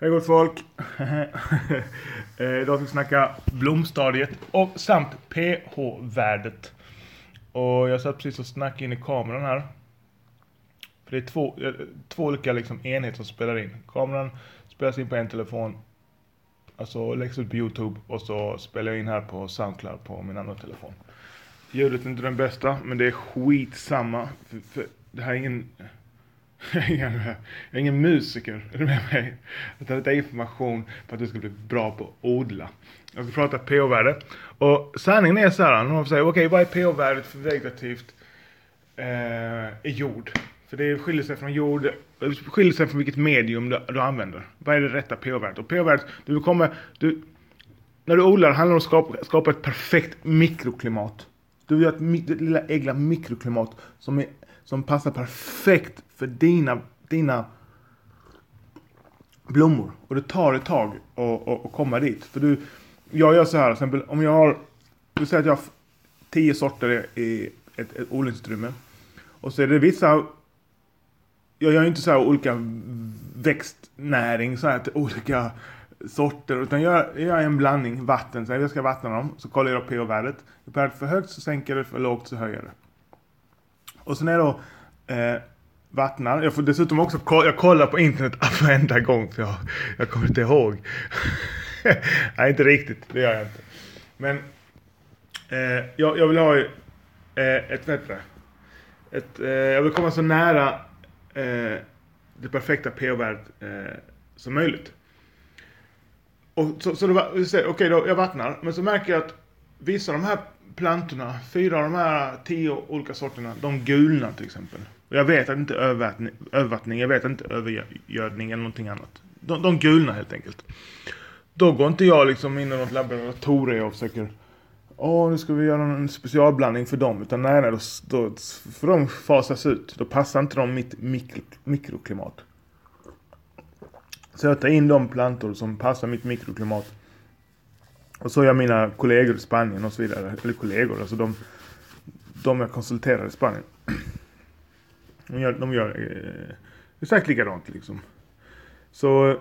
Hej gott folk! Eh, idag ska vi snacka blomstadiet och samt pH-värdet. Och jag satt precis och snackade in i kameran här. För det är två, eh, två olika liksom enheter som spelar in. Kameran spelas in på en telefon, alltså läggs ut på Youtube och så spelar jag in här på Soundcloud på min andra telefon. Ljudet är inte den bästa, men det är skitsamma. För, för det här är ingen jag är ingen, jag är ingen musiker, är du med mig? Utan detta är information för att du ska bli bra på att odla. Jag ska prata pH-värde. Och sanningen är så här, någon säger okej, okay, vad är pH-värdet för vegetativt eh, i jord? För det skiljer sig från jord, skiljer sig från vilket medium du, du använder. Vad är det rätta pH-värdet? Och pH-värdet, du kommer, du, när du odlar handlar det om att skapa, skapa ett perfekt mikroklimat. Du vill ha ett, ett lilla egna mikroklimat som är som passar perfekt för dina, dina blommor. Och det tar ett tag att komma dit. För du, jag gör så här, exempel om jag har, du säger att jag har tio sorter i ett, ett odlingsutrymme. Och så är det vissa, jag gör inte så här olika växtnäring så här till olika sorter. Utan jag, jag gör en blandning vatten, så jag ska vattna dem. Så kollar jag pH-värdet. Är det för högt så sänker jag det, för lågt så höjer jag det. Och sen är då eh, vattnar. Jag får dessutom också jag kollar på internet varenda gång för jag, jag kommer inte ihåg. Nej, inte riktigt. Det gör jag inte. Men eh, jag, jag, vill ha eh, ett, bättre. ett, eh, jag vill komma så nära eh, det perfekta pH-värdet eh, som möjligt. Och så, så då, okej, okay, då, jag vattnar, men så märker jag att vissa av de här plantorna, fyra av de här tio olika sorterna, de gulnar till exempel. Och jag vet att det inte är övervattning, övervattning, jag vet inte övergödning eller någonting annat. De, de gulnar helt enkelt. Då går inte jag liksom in i något laboratorium och försöker Åh, nu ska vi göra en specialblandning för dem. Utan nej, nej, då, då får de fasas ut. Då passar inte de mitt mikro, mikroklimat. Så jag tar in de plantor som passar mitt mikroklimat. Och så jag mina kollegor i Spanien och så vidare. Eller kollegor, alltså de, de jag konsulterar i Spanien. De gör, de gör eh, exakt likadant liksom. Så...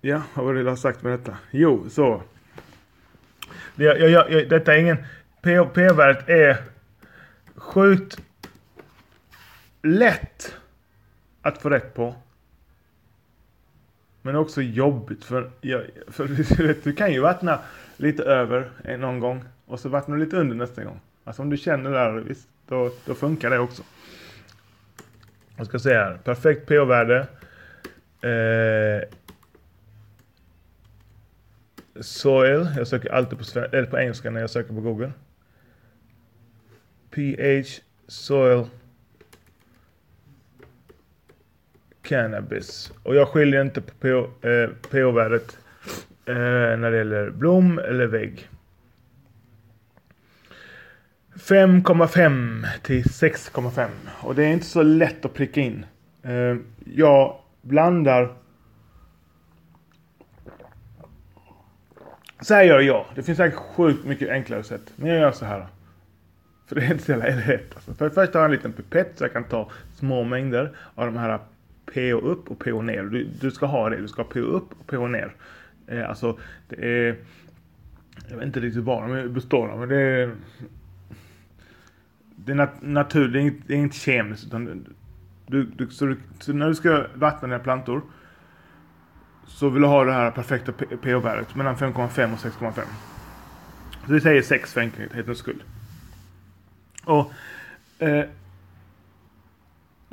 Ja, vad var det jag har sagt med detta? Jo, så. Det, jag, jag, jag, detta är ingen... P-värdet är sjukt lätt att få rätt på. Men också jobbigt för, för du kan ju vattna lite över någon gång och så vattnar du lite under nästa gång. Alltså om du känner där, visst, då, då funkar det också. Jag ska säga här, perfekt pH-värde. Eh, soil, jag söker alltid på, eller på engelska när jag söker på Google. pH, soil, cannabis. Och jag skiljer inte på pH-värdet eh, eh, när det gäller blom eller vägg. 5,5 till 6,5. Och det är inte så lätt att pricka in. Eh, jag blandar... Så här gör jag. Det finns säkert sjukt mycket enklare sätt. Men jag gör så här. För det är inte så jävla lätt. Alltså. För först har jag en liten pipett så jag kan ta små mängder av de här PO upp och PO ner. Du, du ska ha det. Du ska ha PO upp och PO ner. Eh, alltså, det är... Jag vet inte riktigt vad de består av, men det är... Det är nat naturligt, det är inte, det är inte kemiskt. Utan du, du, så, du, så när du ska vattna dina plantor så vill du ha det här perfekta pH-värdet mellan 5,5 och 6,5. Så vi säger 6 för enkelhetens skull. Och eh,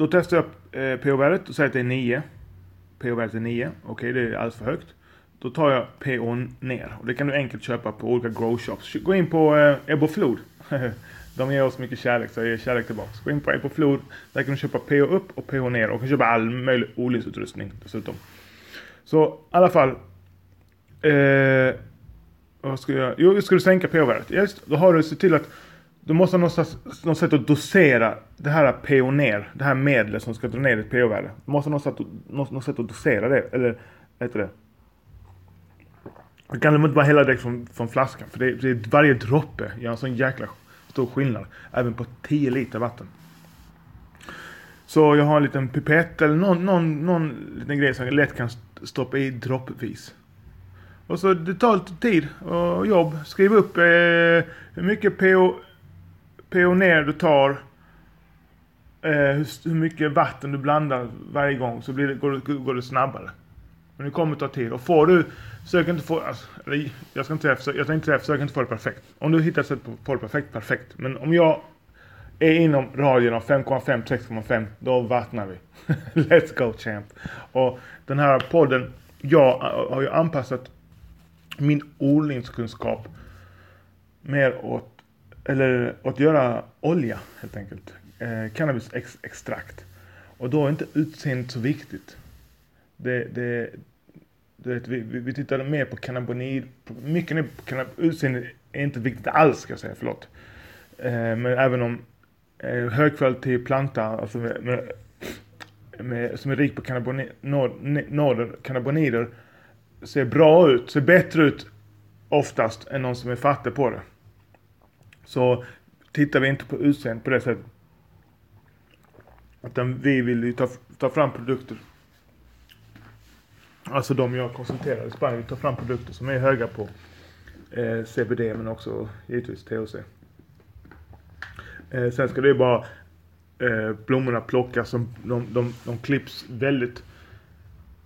då testar jag eh, pH-värdet och säger att det är 9. pH-värdet är 9. Okej, okay, det är alldeles för högt. Då tar jag pH ner. Och det kan du enkelt köpa på olika grow shops. Gå in på eh, Ebb Flod. De ger oss mycket kärlek, så jag ger kärlek tillbaka. Gå in på Ebb Flod. Där kan du köpa pH upp och pH ner. Och kan köpa all möjlig odlingsutrustning dessutom. Så i alla fall. Eh, vad ska jag Jo, ska du sänka pH-värdet? Just, då har du sett till att du måste ha något, något sätt att dosera det här pH ner, det här medlet som ska dra ner ditt pH-värde. Du måste ha något sätt, något, något sätt att dosera det, eller vad heter det? Du kan inte bara hälla direkt från, från flaskan, för det, det, varje droppe gör en sån jäkla stor skillnad. Även på 10 liter vatten. Så jag har en liten pipett eller någon, någon, någon liten grej som jag lätt kan stoppa i droppvis. Och så det tar lite tid och jobb. Skriv upp eh, hur mycket PO, PO ner du tar. Eh, hur, hur, mycket vatten du blandar varje gång så blir det, går, det, går det snabbare. Men det kommer ta tid. Och får du, sök inte få, alltså, jag ska inte säga, jag tänkte säga försök inte få det perfekt. Om du hittar ett sätt att få det perfekt, perfekt. Men om jag är inom radien av 5,5, 6,5, då vattnar vi. Let's go champ. Och den här podden, jag har ju anpassat min odlingskunskap mer åt, eller att göra olja helt enkelt. Eh, Cannabisextrakt. Och då är inte utseendet så viktigt. Det, det, det, vi, vi tittade mer på cannabinoid, mycket mer på cannab utseendet är inte viktigt alls ska jag säga, förlåt. Eh, men även om eh, högkvalitativ planta, alltså med, med, med, som är rik på cannabinoider, ser bra ut, ser bättre ut oftast än någon som är fattig på det. Så tittar vi inte på utseendet på det sättet. Utan vi vill ju ta, ta fram produkter. Alltså de jag konsulterar i Spanien, vill ta fram produkter som är höga på eh, CBD men också givetvis THC. Eh, sen ska det ju bara eh, blommorna plockas, de, de, de, de klipps väldigt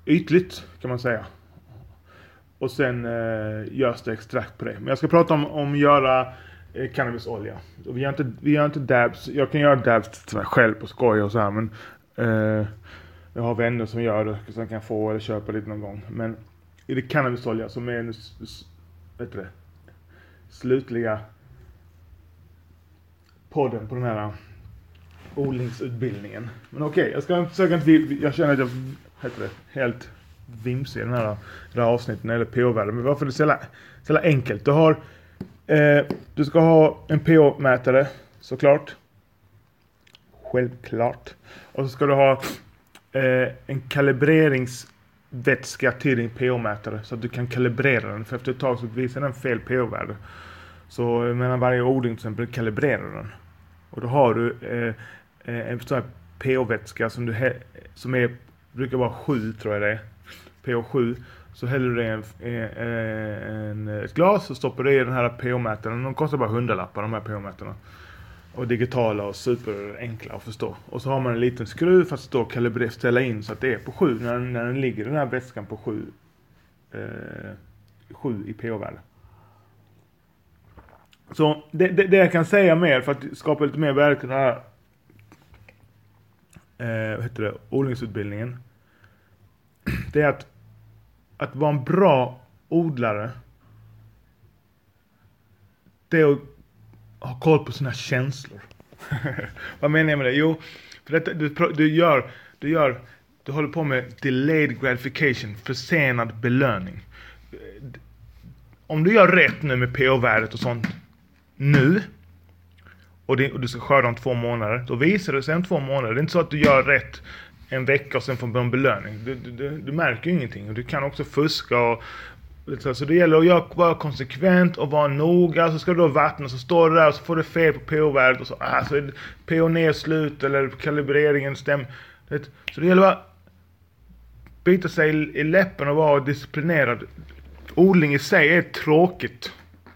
ytligt kan man säga. Och sen eh, görs det extrakt på det. Men jag ska prata om, om göra Eh, cannabisolja. Vi gör, inte, vi gör inte dabs. Jag kan göra dabs till mig själv på skoj och så här men eh, jag har vänner som gör det som kan få eller köpa lite någon gång. Men är det cannabisolja som är en, vet du det, slutliga podden på den här eh, odlingsutbildningen. Men okej, okay, jag ska försöka inte, jag känner att jag, heter det, helt vimsig i den här, eh, det här avsnittet när det gäller pH-värde. Men varför är det så jävla, så jävla enkelt? Du har, eh, du ska ha en pH-mätare såklart. Självklart. Och så ska du ha eh, en kalibreringsvätska till din pH-mätare så att du kan kalibrera den. För efter ett tag så visar den fel pH-värde. Så mellan varje odling till exempel kalibrerar den. Och då har du eh, eh en sån här pH-vätska som, du som är, brukar vara 7 tror jag det är. pH7. Så häller du det i en, en, en, Eh, ett glas och stoppar det i den här pH-mätaren. De kostar bara hundralappar de här pH-mätarna. Och digitala och superenkla att förstå. Och så har man en liten skruv för att stå och ställa in så att det är på 7 när, när den ligger den här vätskan på 7 eh, 7 i pH-värde. Så det, det, det, jag kan säga mer för att skapa lite mer värde till den här eh, vad heter det, odlingsutbildningen. Det är att, att vara en bra odlare. Det är att ha koll på sina känslor. vad menar jag med det? Jo, för detta, du, du gör, du gör, du håller på med delayed gratification, försenad belöning. Om du gör rätt nu med pH-värdet och sånt nu och, det, och, du ska skörda om två månader, då visar det sig om två månader. Det är inte så att du gör rätt en vecka och sen får en belöning. Du, du, du, märker ju ingenting. Och du kan också fuska och så det gäller att vara konsekvent och vara noga. Så ska du då vattna så står det där och så får du fel på pH-värdet och så ah, alltså, pH nedslut eller kalibreringen stämmer. Så det gäller att bita sig i läppen och vara disciplinerad. Odling i sig är tråkigt.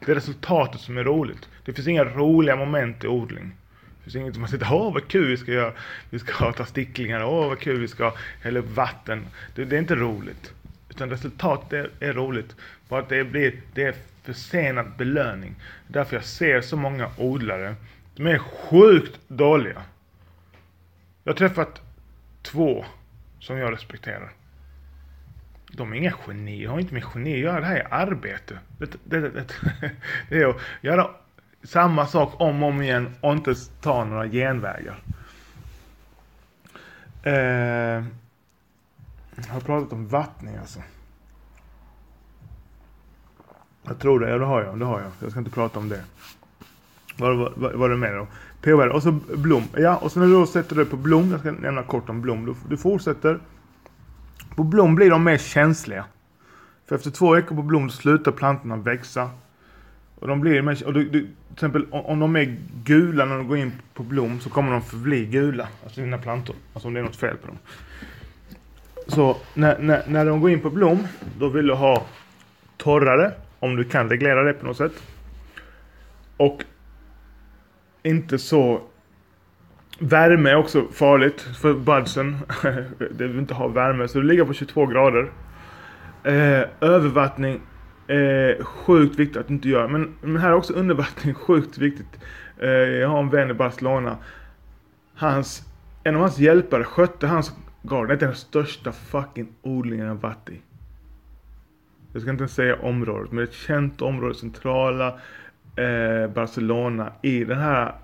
Det är resultatet som är roligt. Det finns inga roliga moment i odling. Det finns inget som man sitter åh vad kul vi ska göra. Vi ska ta sticklingar, åh vad kul vi ska hälla upp vatten. Det, det är inte roligt. Utan resultatet är, är roligt. Bara att det blir, det är försenad belöning. Därför jag ser så många odlare. De är sjukt dåliga. Jag har träffat två som jag respekterar. De är inga genier, har inte med geni att göra. Det här är arbete. Det, det, det, det är att göra samma sak om och om igen och inte ta några genvägar. Eh, jag har pratat om vattning alltså. Jag tror det, ja det har jag, det har jag. Jag ska inte prata om det. Vad var, det mer? då? PHR och så blom. Ja, och så när du då sätter det på blom, jag ska nämna kort om blom. Du, du fortsätter på blom blir de mer känsliga. För efter två veckor på blom slutar plantorna växa. Och de blir mer, och du, du, till exempel om de är gula när de går in på blom så kommer de förbli gula. Alltså dina plantor. Alltså om det är något fel på dem. Så när, när, när de går in på blom, då vill du ha torrare, om du kan reglera det på något sätt. Och inte så... Värme är också farligt för budsen. det vill inte ha värme, så det ligger på 22 grader. Eh, övervattning eh, sjukt viktigt att inte göra. Men, men här är också undervattning sjukt viktigt. Eh, jag har en vän i Barcelona. Hans, en av hans hjälpare skötte hans garden. Det är den största fucking odlingen jag varit i. Jag ska inte ens säga området, men det är ett känt område, centrala eh, Barcelona. I den här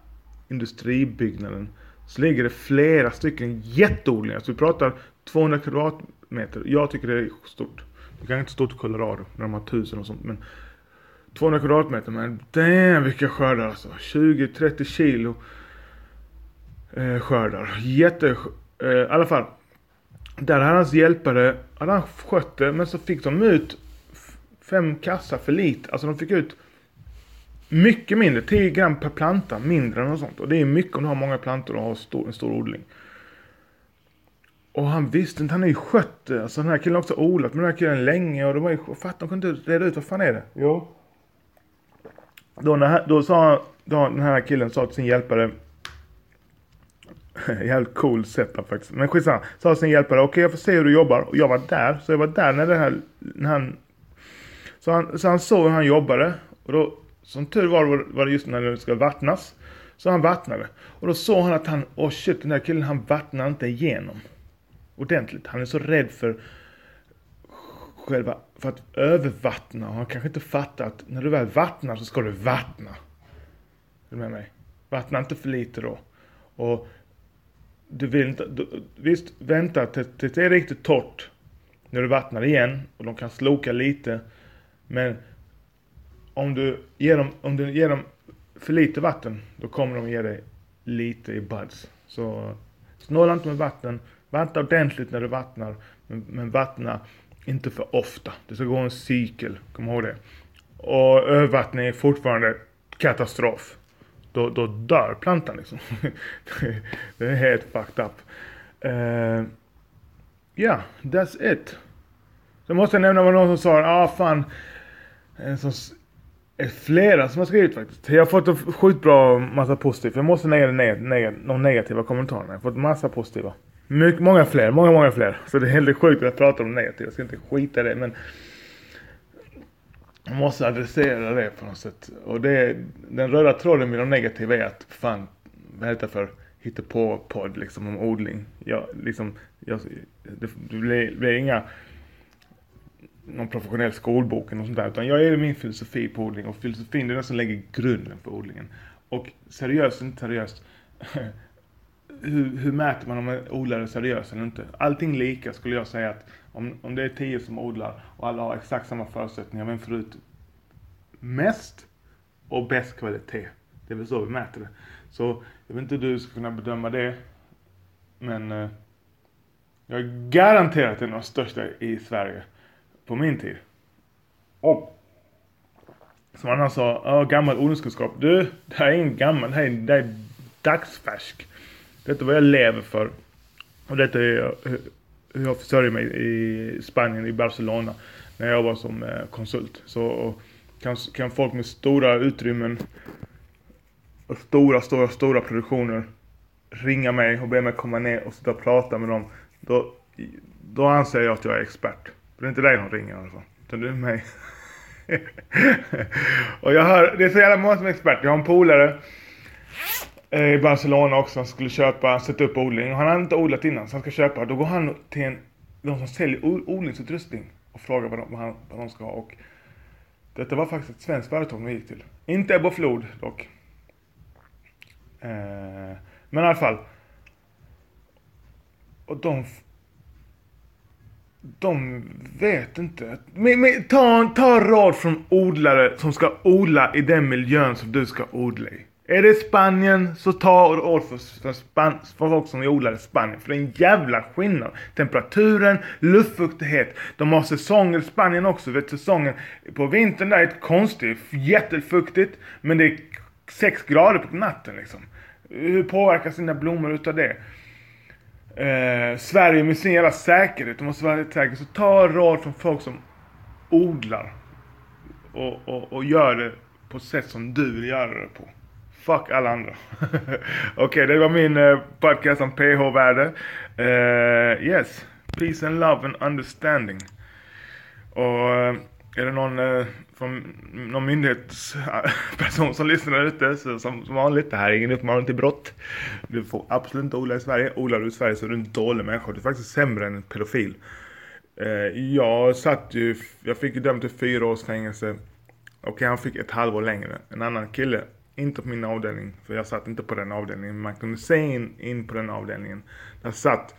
industribyggnaden så ligger det flera stycken jätteodlingar. Så vi pratar 200 kvadratmeter. Jag tycker det är stort. Det kanske inte stort i Colorado när de har tusen och sånt men 200 kvadratmeter men damn vilka skördar alltså. 20-30 kilo eh, skördar. Jätte... Eh, I alla fall. Där hade hans hjälpare, hade han skött det men så fick de ut fem kassar för lite. Alltså de fick ut mycket mindre, 10 gram per planta mindre än något sånt. Och det är mycket om du har många plantor och har stor, en stor odling. Och han visste inte, han är ju skött Alltså den här killen har också odlat med den här killen länge och de var ju, fatt de kunde inte reda ut vad fan är det? Jo. Då, när, då sa då den här killen sa till sin hjälpare Jävligt cool setup faktiskt. Men skitsamma. Sa sin hjälpare, okej okay, jag får se hur du jobbar. Och jag var där. Så jag var där när det här, när han så han, så han såg hur han jobbade. Och då, som tur var var det just när det skulle vattnas. Så han vattnade. Och då såg han att han, åh oh shit, den där killen han vattnar inte igenom. Ordentligt. Han är så rädd för själva, för att övervattna. Och han kanske inte fattar att när du väl vattnar så ska du vattna. Är du med mig? Vattna inte för lite då. Och du vill inte, du, visst vänta tills det är riktigt torrt. När du vattnar igen och de kan sloka lite. Men om du ger dem, om du ger dem för lite vatten, då kommer de ge dig lite i buds. Så snåla inte med vatten. Vattna ordentligt när du vattnar, men, men vattna inte för ofta. Det ska gå en cykel, kom ihåg det. Och övervattning är fortfarande katastrof. Då, då dör plantan liksom. det är helt fucked up. Uh, ja, yeah, that's it. Så måste jag nämna vad någon som sa, ah fan, en sån flera som har skrivit faktiskt. Jag har fått en sjukt bra massa positivt. Jag måste lägga ner, de negativa kommentarerna. Jag har fått massa positiva. My många fler, många, många fler. Så det är helt sjukt att jag pratar om negativa. Jag ska inte skita i det men jag måste adressera det på något sätt. Och det den röda tråden med de negativa är att fan, vad heter det för hittepå-podd liksom om odling. Jag, liksom, jag, det, det blir, blir inga någon professionell skolbok eller sånt där. Utan jag är min filosofi på odling och filosofin det är den som lägger grunden för odlingen. Och seriöst, inte seriöst. hur, hur mäter man om en odlare är seriös eller inte? Allting lika skulle jag säga att om, om det är tio som odlar och alla har exakt samma förutsättningar Vem får ut mest och bäst kvalitet. Det är väl så vi mäter det. Så jag vet inte hur du ska kunna bedöma det. Men eh, jag är garanterat en av de största i Sverige på min tid. Och som han sa, gammal odlingskunskap. Du, det här är ingen gammal, det här är, det här är dagsfärsk. Detta är vad jag lever för. Och detta är eh, hur jag försörjer mig i Spanien, i Barcelona. När jag var som eh, konsult. Så kan, kan folk med stora utrymmen och stora, stora, stora produktioner ringa mig och be mig komma ner och sitta och prata med dem. Då, då anser jag att jag är expert. Det är inte dig de ringer i alla fall. Utan det är mig. och jag hör, det är så jävla många som är experter. Jag har en polare Eh, i Barcelona också han skulle köpa, sätta upp odling. Han har inte odlat innan så han ska köpa. Då går han till en, de som säljer odlingsutrustning och frågar vad de, vad, han, vad de ska ha. Och detta var faktiskt ett svenskt företag vi gick till. Inte Ebba Flod dock. Eh, men i alla fall. Och de de vet inte. Men, men, ta, ta råd från odlare som ska odla i den miljön som du ska odla i. Är det Spanien så ta råd för, för, span, för folk som odlar i Spanien. För det är en jävla skillnad. Temperaturen, luftfuktighet. De har säsonger i Spanien också. Vet, säsongen på vintern där är ett konstigt, jättefuktigt. Men det är 6 grader på natten liksom. Hur påverkas dina blommor utav det? Eh, Sverige med sin jävla säkerhet, de måste vara säkra. Så ta råd från folk som odlar. Och, och, och gör det på ett sätt som du vill göra det på. Fuck alla andra. Okej, okay, det var min eh, podcast om PH-värde. Uh, eh, yes, peace and love and understanding. Och eh, är det någon uh, från någon myndighetsperson som lyssnar ute så som, som vanligt, det här är ingen uppmaning till brott. Du får absolut inte odla i Sverige. Odlar du i Sverige så är du en dålig människa. Du är faktiskt sämre än en pedofil. jag satt ju, jag fick ju dömt till fyra års fängelse. Okej, okay, han fick ett halvår längre. En annan kille inte på min avdelning, för jag satt inte på den avdelningen. Man kunde se in, in på den avdelningen. Där satt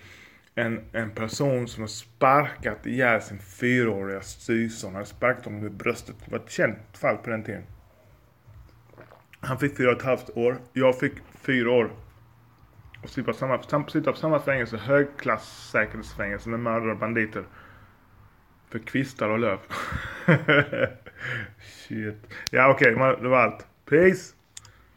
en, en person som har sparkat ihjäl sin fyraåriga syson. Han hade sparkat honom i bröstet. Det var ett känt fall på den tiden. Han fick fyra och ett halvt år. Jag fick fyra år. Och sitta på samma, sitta på samma fängelse, högklass säkerhetsfängelse med mördare och banditer. För kvistar och löv. Shit. Ja okej, okay, det var allt. Peace!